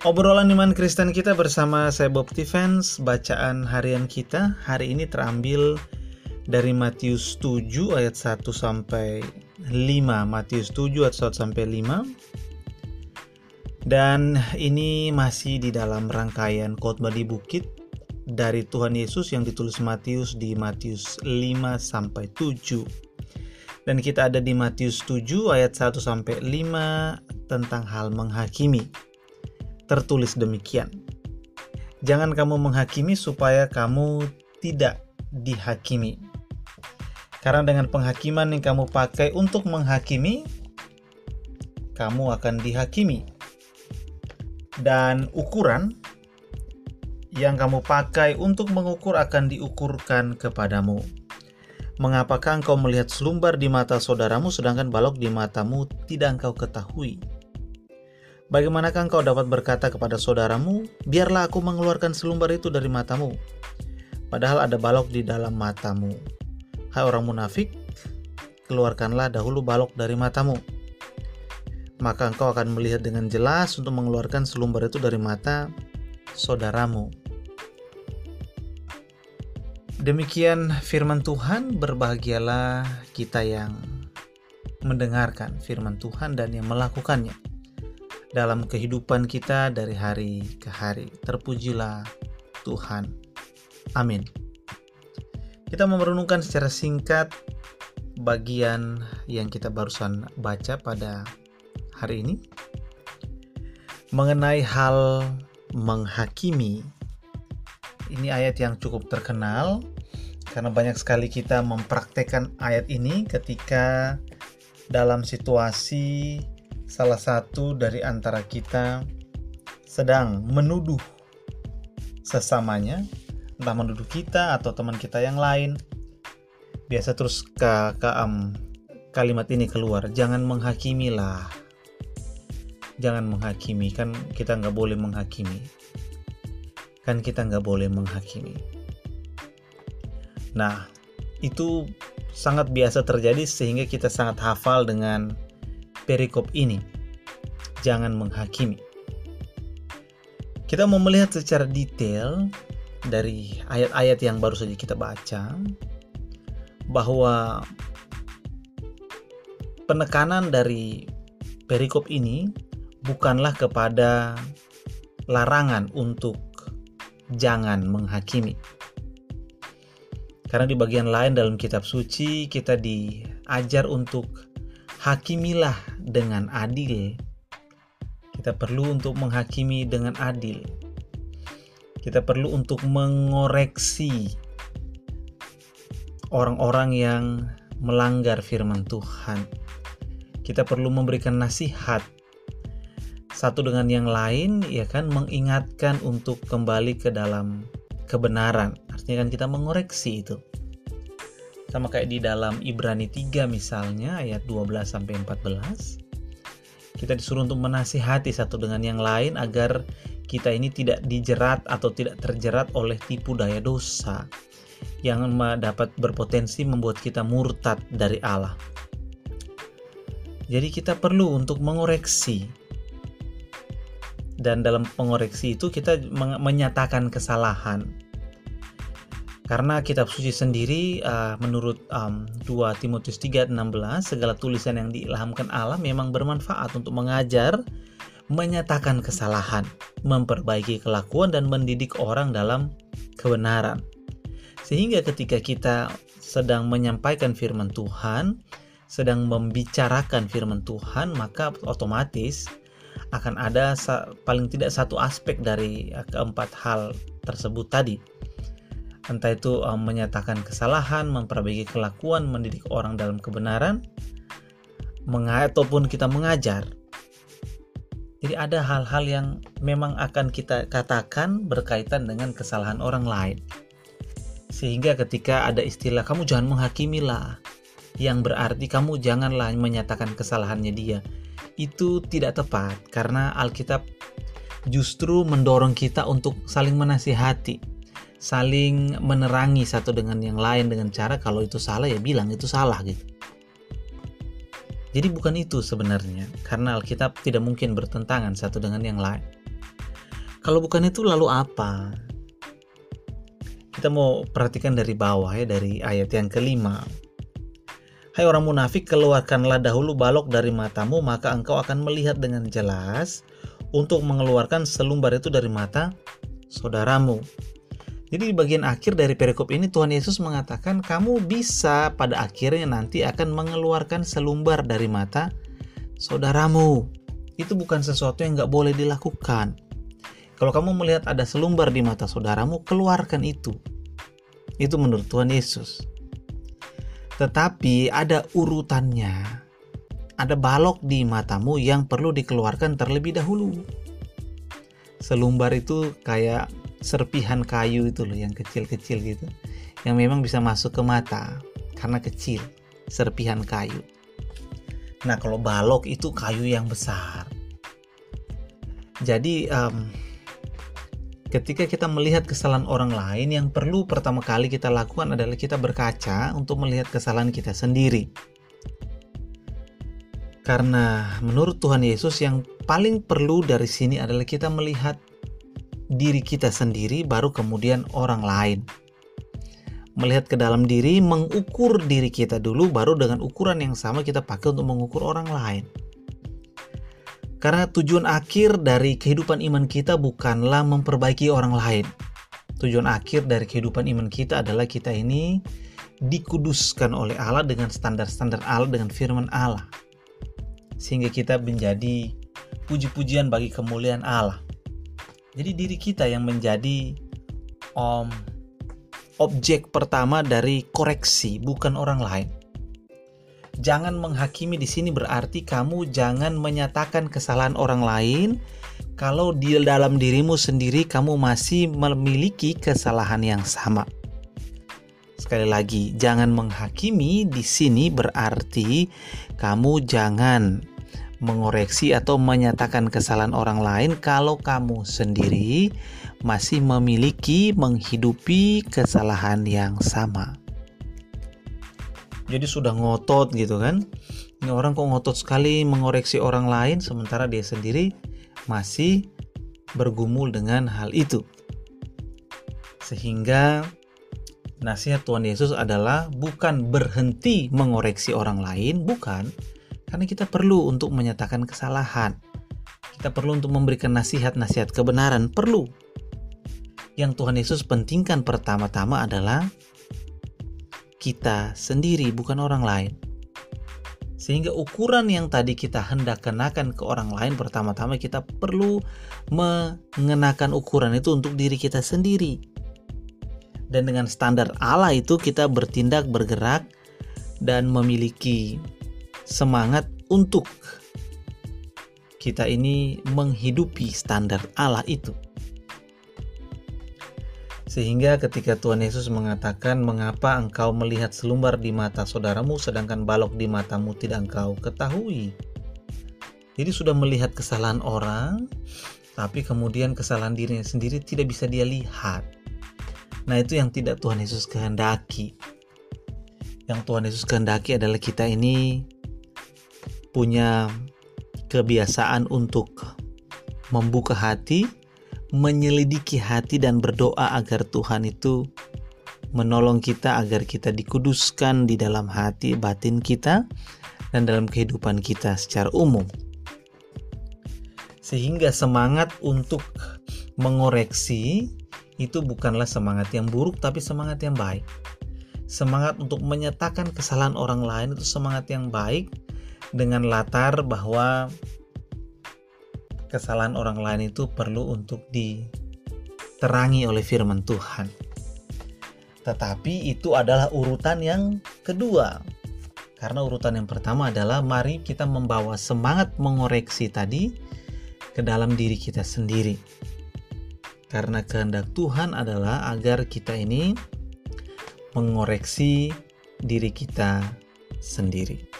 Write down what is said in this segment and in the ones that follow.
Obrolan iman Kristen kita bersama saya Bob Defense, bacaan harian kita hari ini terambil dari Matius 7 ayat 1 sampai 5. Matius 7 ayat 1 sampai 5. Dan ini masih di dalam rangkaian khotbah di bukit dari Tuhan Yesus yang ditulis Matius di Matius 5 sampai 7. Dan kita ada di Matius 7 ayat 1 sampai 5 tentang hal menghakimi tertulis demikian. Jangan kamu menghakimi supaya kamu tidak dihakimi. Karena dengan penghakiman yang kamu pakai untuk menghakimi, kamu akan dihakimi. Dan ukuran yang kamu pakai untuk mengukur akan diukurkan kepadamu. Mengapakah engkau melihat selumbar di mata saudaramu sedangkan balok di matamu tidak engkau ketahui? Bagaimanakah engkau dapat berkata kepada saudaramu, biarlah aku mengeluarkan selumbar itu dari matamu, padahal ada balok di dalam matamu. Hai orang munafik, keluarkanlah dahulu balok dari matamu. Maka engkau akan melihat dengan jelas untuk mengeluarkan selumbar itu dari mata saudaramu. Demikian firman Tuhan, berbahagialah kita yang mendengarkan firman Tuhan dan yang melakukannya dalam kehidupan kita dari hari ke hari. Terpujilah Tuhan. Amin. Kita merenungkan secara singkat bagian yang kita barusan baca pada hari ini mengenai hal menghakimi. Ini ayat yang cukup terkenal karena banyak sekali kita mempraktekkan ayat ini ketika dalam situasi salah satu dari antara kita sedang menuduh sesamanya, entah menuduh kita atau teman kita yang lain, biasa terus ke, ke um, kalimat ini keluar, jangan menghakimi lah. Jangan menghakimi, kan kita nggak boleh menghakimi. Kan kita nggak boleh menghakimi. Nah, itu sangat biasa terjadi sehingga kita sangat hafal dengan perikop ini. Jangan menghakimi. Kita mau melihat secara detail dari ayat-ayat yang baru saja kita baca bahwa penekanan dari perikop ini bukanlah kepada larangan untuk jangan menghakimi. Karena di bagian lain dalam kitab suci kita diajar untuk hakimilah dengan adil. Kita perlu untuk menghakimi dengan adil. Kita perlu untuk mengoreksi orang-orang yang melanggar firman Tuhan. Kita perlu memberikan nasihat satu dengan yang lain ya kan mengingatkan untuk kembali ke dalam kebenaran. Artinya kan kita mengoreksi itu sama kayak di dalam Ibrani 3 misalnya ayat 12 sampai 14 kita disuruh untuk menasihati satu dengan yang lain agar kita ini tidak dijerat atau tidak terjerat oleh tipu daya dosa yang dapat berpotensi membuat kita murtad dari Allah. Jadi kita perlu untuk mengoreksi. Dan dalam pengoreksi itu kita menyatakan kesalahan karena kitab suci sendiri uh, menurut um, 2 Timotius 3:16 segala tulisan yang diilhamkan Allah memang bermanfaat untuk mengajar, menyatakan kesalahan, memperbaiki kelakuan dan mendidik orang dalam kebenaran. Sehingga ketika kita sedang menyampaikan firman Tuhan, sedang membicarakan firman Tuhan, maka otomatis akan ada paling tidak satu aspek dari keempat hal tersebut tadi entah itu um, menyatakan kesalahan, memperbaiki kelakuan, mendidik orang dalam kebenaran, ataupun kita mengajar. Jadi ada hal-hal yang memang akan kita katakan berkaitan dengan kesalahan orang lain. Sehingga ketika ada istilah kamu jangan menghakimilah, yang berarti kamu janganlah menyatakan kesalahannya dia. Itu tidak tepat karena Alkitab justru mendorong kita untuk saling menasihati saling menerangi satu dengan yang lain dengan cara kalau itu salah ya bilang itu salah gitu. Jadi bukan itu sebenarnya, karena Alkitab tidak mungkin bertentangan satu dengan yang lain. Kalau bukan itu lalu apa? Kita mau perhatikan dari bawah ya dari ayat yang kelima. Hai orang munafik, keluarkanlah dahulu balok dari matamu, maka engkau akan melihat dengan jelas untuk mengeluarkan selumbar itu dari mata saudaramu. Jadi di bagian akhir dari perikop ini Tuhan Yesus mengatakan kamu bisa pada akhirnya nanti akan mengeluarkan selumbar dari mata saudaramu. Itu bukan sesuatu yang nggak boleh dilakukan. Kalau kamu melihat ada selumbar di mata saudaramu, keluarkan itu. Itu menurut Tuhan Yesus. Tetapi ada urutannya. Ada balok di matamu yang perlu dikeluarkan terlebih dahulu. Selumbar itu kayak serpihan kayu itu loh yang kecil-kecil gitu. Yang memang bisa masuk ke mata karena kecil serpihan kayu. Nah kalau balok itu kayu yang besar. Jadi um, ketika kita melihat kesalahan orang lain yang perlu pertama kali kita lakukan adalah kita berkaca untuk melihat kesalahan kita sendiri. Karena menurut Tuhan Yesus yang paling perlu dari sini adalah kita melihat diri kita sendiri, baru kemudian orang lain. Melihat ke dalam diri, mengukur diri kita dulu, baru dengan ukuran yang sama kita pakai untuk mengukur orang lain. Karena tujuan akhir dari kehidupan iman kita bukanlah memperbaiki orang lain. Tujuan akhir dari kehidupan iman kita adalah kita ini dikuduskan oleh Allah dengan standar-standar Allah, dengan firman Allah. Sehingga kita menjadi puji-pujian bagi kemuliaan Allah. Jadi diri kita yang menjadi um, objek pertama dari koreksi, bukan orang lain. Jangan menghakimi di sini berarti kamu jangan menyatakan kesalahan orang lain kalau di dalam dirimu sendiri kamu masih memiliki kesalahan yang sama. Sekali lagi, jangan menghakimi di sini berarti kamu jangan mengoreksi atau menyatakan kesalahan orang lain kalau kamu sendiri masih memiliki menghidupi kesalahan yang sama. Jadi sudah ngotot gitu kan. Ini orang kok ngotot sekali mengoreksi orang lain sementara dia sendiri masih bergumul dengan hal itu. Sehingga nasihat Tuhan Yesus adalah bukan berhenti mengoreksi orang lain, bukan, karena kita perlu untuk menyatakan kesalahan. Kita perlu untuk memberikan nasihat-nasihat kebenaran, perlu. Yang Tuhan Yesus pentingkan pertama-tama adalah kita sendiri, bukan orang lain. Sehingga ukuran yang tadi kita hendak kenakan ke orang lain pertama-tama kita perlu mengenakan ukuran itu untuk diri kita sendiri. Dan dengan standar Allah itu kita bertindak, bergerak, dan memiliki semangat untuk kita ini menghidupi standar Allah itu. Sehingga ketika Tuhan Yesus mengatakan, "Mengapa engkau melihat selumbar di mata saudaramu, sedangkan balok di matamu tidak engkau ketahui?" Jadi, sudah melihat kesalahan orang, tapi kemudian kesalahan dirinya sendiri tidak bisa dia lihat. Nah, itu yang tidak Tuhan Yesus kehendaki. Yang Tuhan Yesus kehendaki adalah kita ini punya kebiasaan untuk membuka hati, menyelidiki hati dan berdoa agar Tuhan itu menolong kita agar kita dikuduskan di dalam hati batin kita dan dalam kehidupan kita secara umum. Sehingga semangat untuk mengoreksi itu bukanlah semangat yang buruk tapi semangat yang baik. Semangat untuk menyatakan kesalahan orang lain itu semangat yang baik dengan latar bahwa kesalahan orang lain itu perlu untuk diterangi oleh firman Tuhan. Tetapi itu adalah urutan yang kedua. Karena urutan yang pertama adalah mari kita membawa semangat mengoreksi tadi ke dalam diri kita sendiri. Karena kehendak Tuhan adalah agar kita ini mengoreksi diri kita sendiri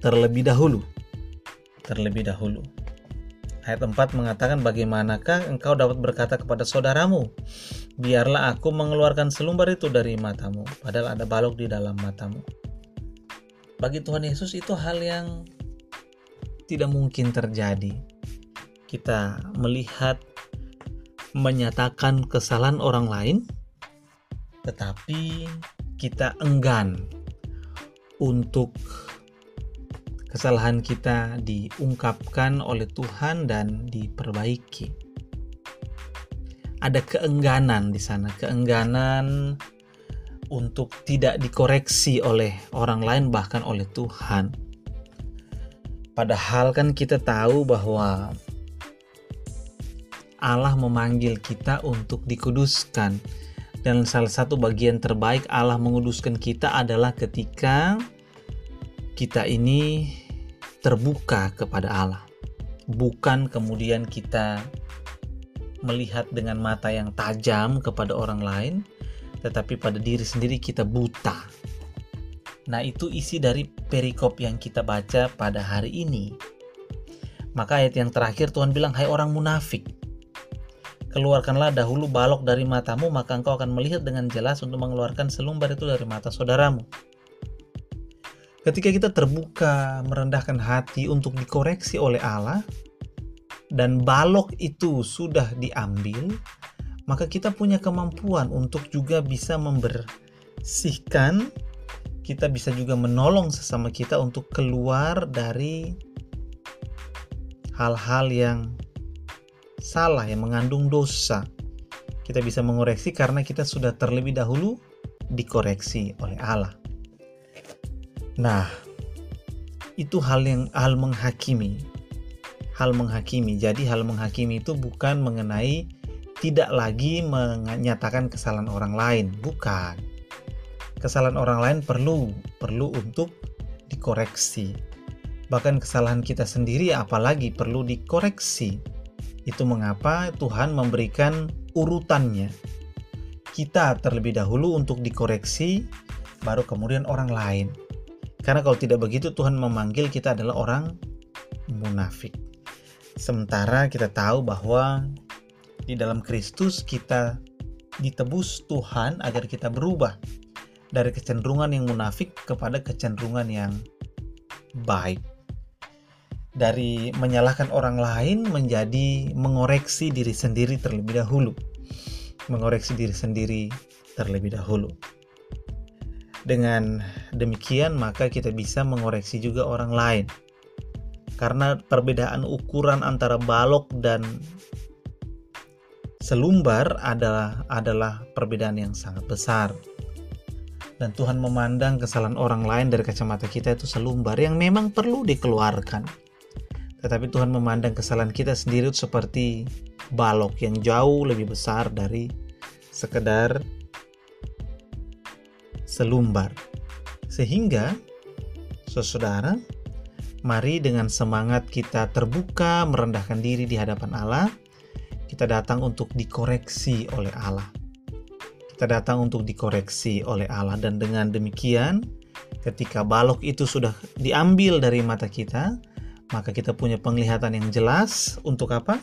terlebih dahulu. Terlebih dahulu. Ayat 4 mengatakan bagaimanakah engkau dapat berkata kepada saudaramu, biarlah aku mengeluarkan selumbar itu dari matamu, padahal ada balok di dalam matamu. Bagi Tuhan Yesus itu hal yang tidak mungkin terjadi. Kita melihat menyatakan kesalahan orang lain, tetapi kita enggan untuk kesalahan kita diungkapkan oleh Tuhan dan diperbaiki. Ada keengganan di sana, keengganan untuk tidak dikoreksi oleh orang lain, bahkan oleh Tuhan. Padahal, kan kita tahu bahwa Allah memanggil kita untuk dikuduskan. Dan salah satu bagian terbaik Allah menguduskan kita adalah ketika kita ini terbuka kepada Allah. Bukan kemudian kita melihat dengan mata yang tajam kepada orang lain, tetapi pada diri sendiri kita buta. Nah, itu isi dari perikop yang kita baca pada hari ini. Maka ayat yang terakhir Tuhan bilang, "Hai orang munafik, Keluarkanlah dahulu balok dari matamu, maka engkau akan melihat dengan jelas untuk mengeluarkan selumbar itu dari mata saudaramu. Ketika kita terbuka, merendahkan hati untuk dikoreksi oleh Allah, dan balok itu sudah diambil, maka kita punya kemampuan untuk juga bisa membersihkan, kita bisa juga menolong sesama kita untuk keluar dari hal-hal yang salah yang mengandung dosa. Kita bisa mengoreksi karena kita sudah terlebih dahulu dikoreksi oleh Allah. Nah, itu hal yang hal menghakimi. Hal menghakimi. Jadi hal menghakimi itu bukan mengenai tidak lagi menyatakan kesalahan orang lain, bukan. Kesalahan orang lain perlu perlu untuk dikoreksi. Bahkan kesalahan kita sendiri apalagi perlu dikoreksi. Itu mengapa Tuhan memberikan urutannya. Kita terlebih dahulu untuk dikoreksi, baru kemudian orang lain. Karena kalau tidak begitu Tuhan memanggil kita adalah orang munafik. Sementara kita tahu bahwa di dalam Kristus kita ditebus Tuhan agar kita berubah dari kecenderungan yang munafik kepada kecenderungan yang baik dari menyalahkan orang lain menjadi mengoreksi diri sendiri terlebih dahulu. Mengoreksi diri sendiri terlebih dahulu. Dengan demikian, maka kita bisa mengoreksi juga orang lain, karena perbedaan ukuran antara balok dan selumbar adalah adalah perbedaan yang sangat besar. Dan Tuhan memandang kesalahan orang lain dari kacamata kita itu selumbar yang memang perlu dikeluarkan tetapi Tuhan memandang kesalahan kita sendiri seperti balok yang jauh lebih besar dari sekedar selumbar. Sehingga, saudara, mari dengan semangat kita terbuka merendahkan diri di hadapan Allah, kita datang untuk dikoreksi oleh Allah. Kita datang untuk dikoreksi oleh Allah dan dengan demikian ketika balok itu sudah diambil dari mata kita, maka kita punya penglihatan yang jelas untuk apa?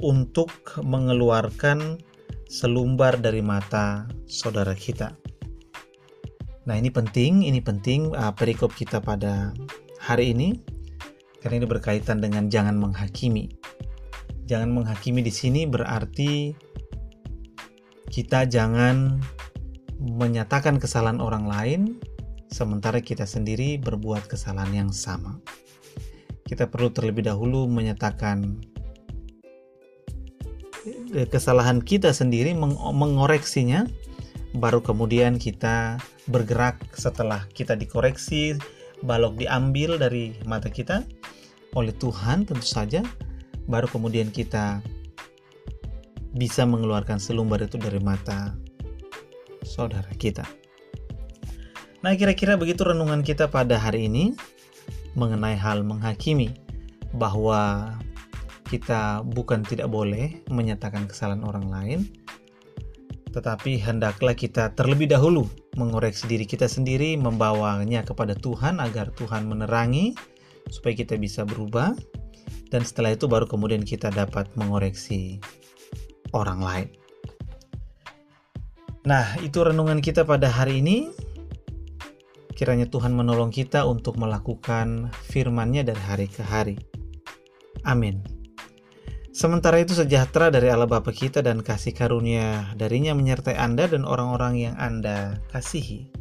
Untuk mengeluarkan selumbar dari mata saudara kita. Nah, ini penting, ini penting uh, perikop kita pada hari ini karena ini berkaitan dengan jangan menghakimi. Jangan menghakimi di sini berarti kita jangan menyatakan kesalahan orang lain sementara kita sendiri berbuat kesalahan yang sama kita perlu terlebih dahulu menyatakan kesalahan kita sendiri mengoreksinya baru kemudian kita bergerak setelah kita dikoreksi balok diambil dari mata kita oleh Tuhan tentu saja baru kemudian kita bisa mengeluarkan selumbar itu dari mata saudara kita. Nah, kira-kira begitu renungan kita pada hari ini mengenai hal menghakimi bahwa kita bukan tidak boleh menyatakan kesalahan orang lain, tetapi hendaklah kita terlebih dahulu mengoreksi diri kita sendiri, membawanya kepada Tuhan agar Tuhan menerangi supaya kita bisa berubah, dan setelah itu baru kemudian kita dapat mengoreksi orang lain. Nah, itu renungan kita pada hari ini. Kiranya Tuhan menolong kita untuk melakukan firman-Nya dari hari ke hari. Amin. Sementara itu sejahtera dari Allah Bapa kita dan kasih karunia darinya menyertai Anda dan orang-orang yang Anda kasihi.